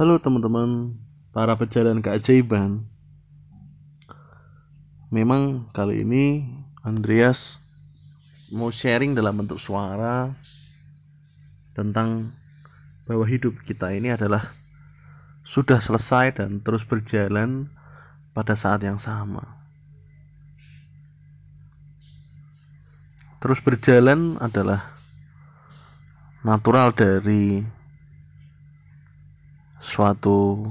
Halo teman-teman, para pejalan keajaiban. Memang kali ini Andreas mau sharing dalam bentuk suara tentang bahwa hidup kita ini adalah sudah selesai dan terus berjalan pada saat yang sama. Terus berjalan adalah natural dari suatu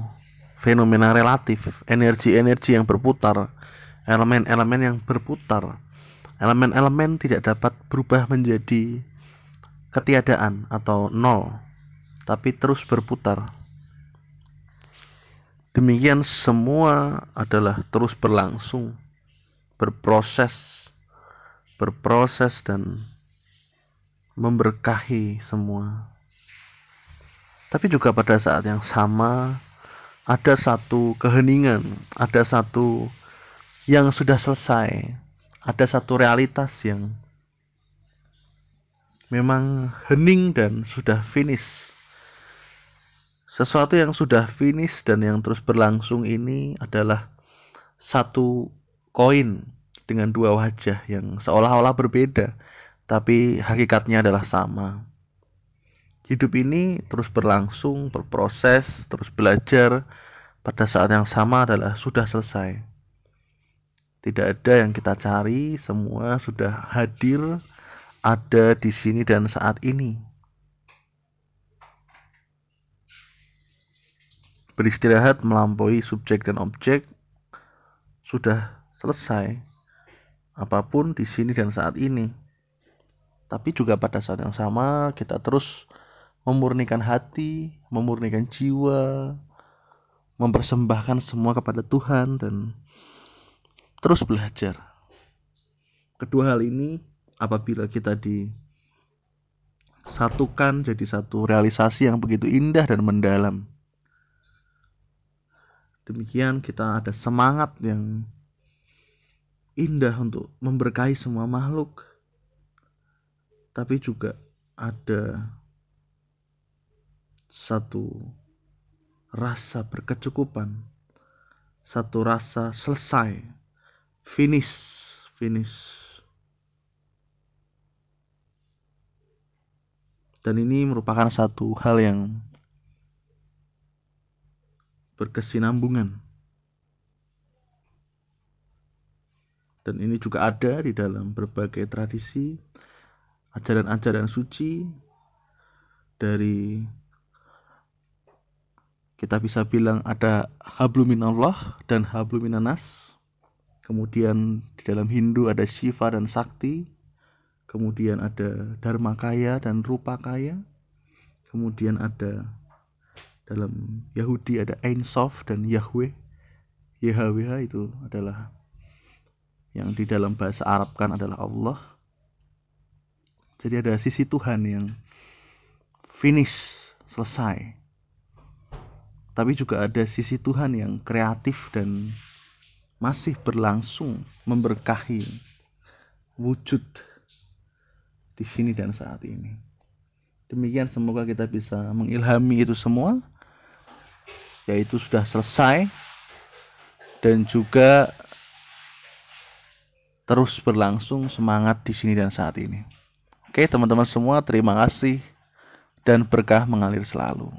fenomena relatif, energi-energi yang berputar, elemen-elemen yang berputar. Elemen-elemen tidak dapat berubah menjadi ketiadaan atau nol, tapi terus berputar. Demikian semua adalah terus berlangsung, berproses, berproses dan memberkahi semua. Tapi juga pada saat yang sama ada satu keheningan, ada satu yang sudah selesai, ada satu realitas yang memang hening dan sudah finish. Sesuatu yang sudah finish dan yang terus berlangsung ini adalah satu koin dengan dua wajah yang seolah-olah berbeda, tapi hakikatnya adalah sama. Hidup ini terus berlangsung, berproses, terus belajar. Pada saat yang sama adalah sudah selesai. Tidak ada yang kita cari, semua sudah hadir, ada di sini dan saat ini. Beristirahat melampaui subjek dan objek sudah selesai. Apa pun di sini dan saat ini. Tapi juga pada saat yang sama kita terus memurnikan hati, memurnikan jiwa, mempersembahkan semua kepada Tuhan dan terus belajar. Kedua hal ini apabila kita disatukan jadi satu realisasi yang begitu indah dan mendalam. Demikian kita ada semangat yang indah untuk memberkahi semua makhluk. Tapi juga ada satu rasa berkecukupan, satu rasa selesai, finish, finish. Dan ini merupakan satu hal yang berkesinambungan. Dan ini juga ada di dalam berbagai tradisi, ajaran-ajaran suci dari kita bisa bilang ada habluminallah dan habluminanas. Kemudian di dalam Hindu ada Shiva dan Sakti. Kemudian ada Dharmakaya dan Rupakaya. Kemudian ada dalam Yahudi ada Ein Sof dan Yahweh. YHWH itu adalah yang di dalam bahasa Arab kan adalah Allah. Jadi ada sisi Tuhan yang finish, selesai tapi juga ada sisi Tuhan yang kreatif dan masih berlangsung memberkahi wujud di sini dan saat ini. Demikian semoga kita bisa mengilhami itu semua yaitu sudah selesai dan juga terus berlangsung semangat di sini dan saat ini. Oke, teman-teman semua, terima kasih dan berkah mengalir selalu.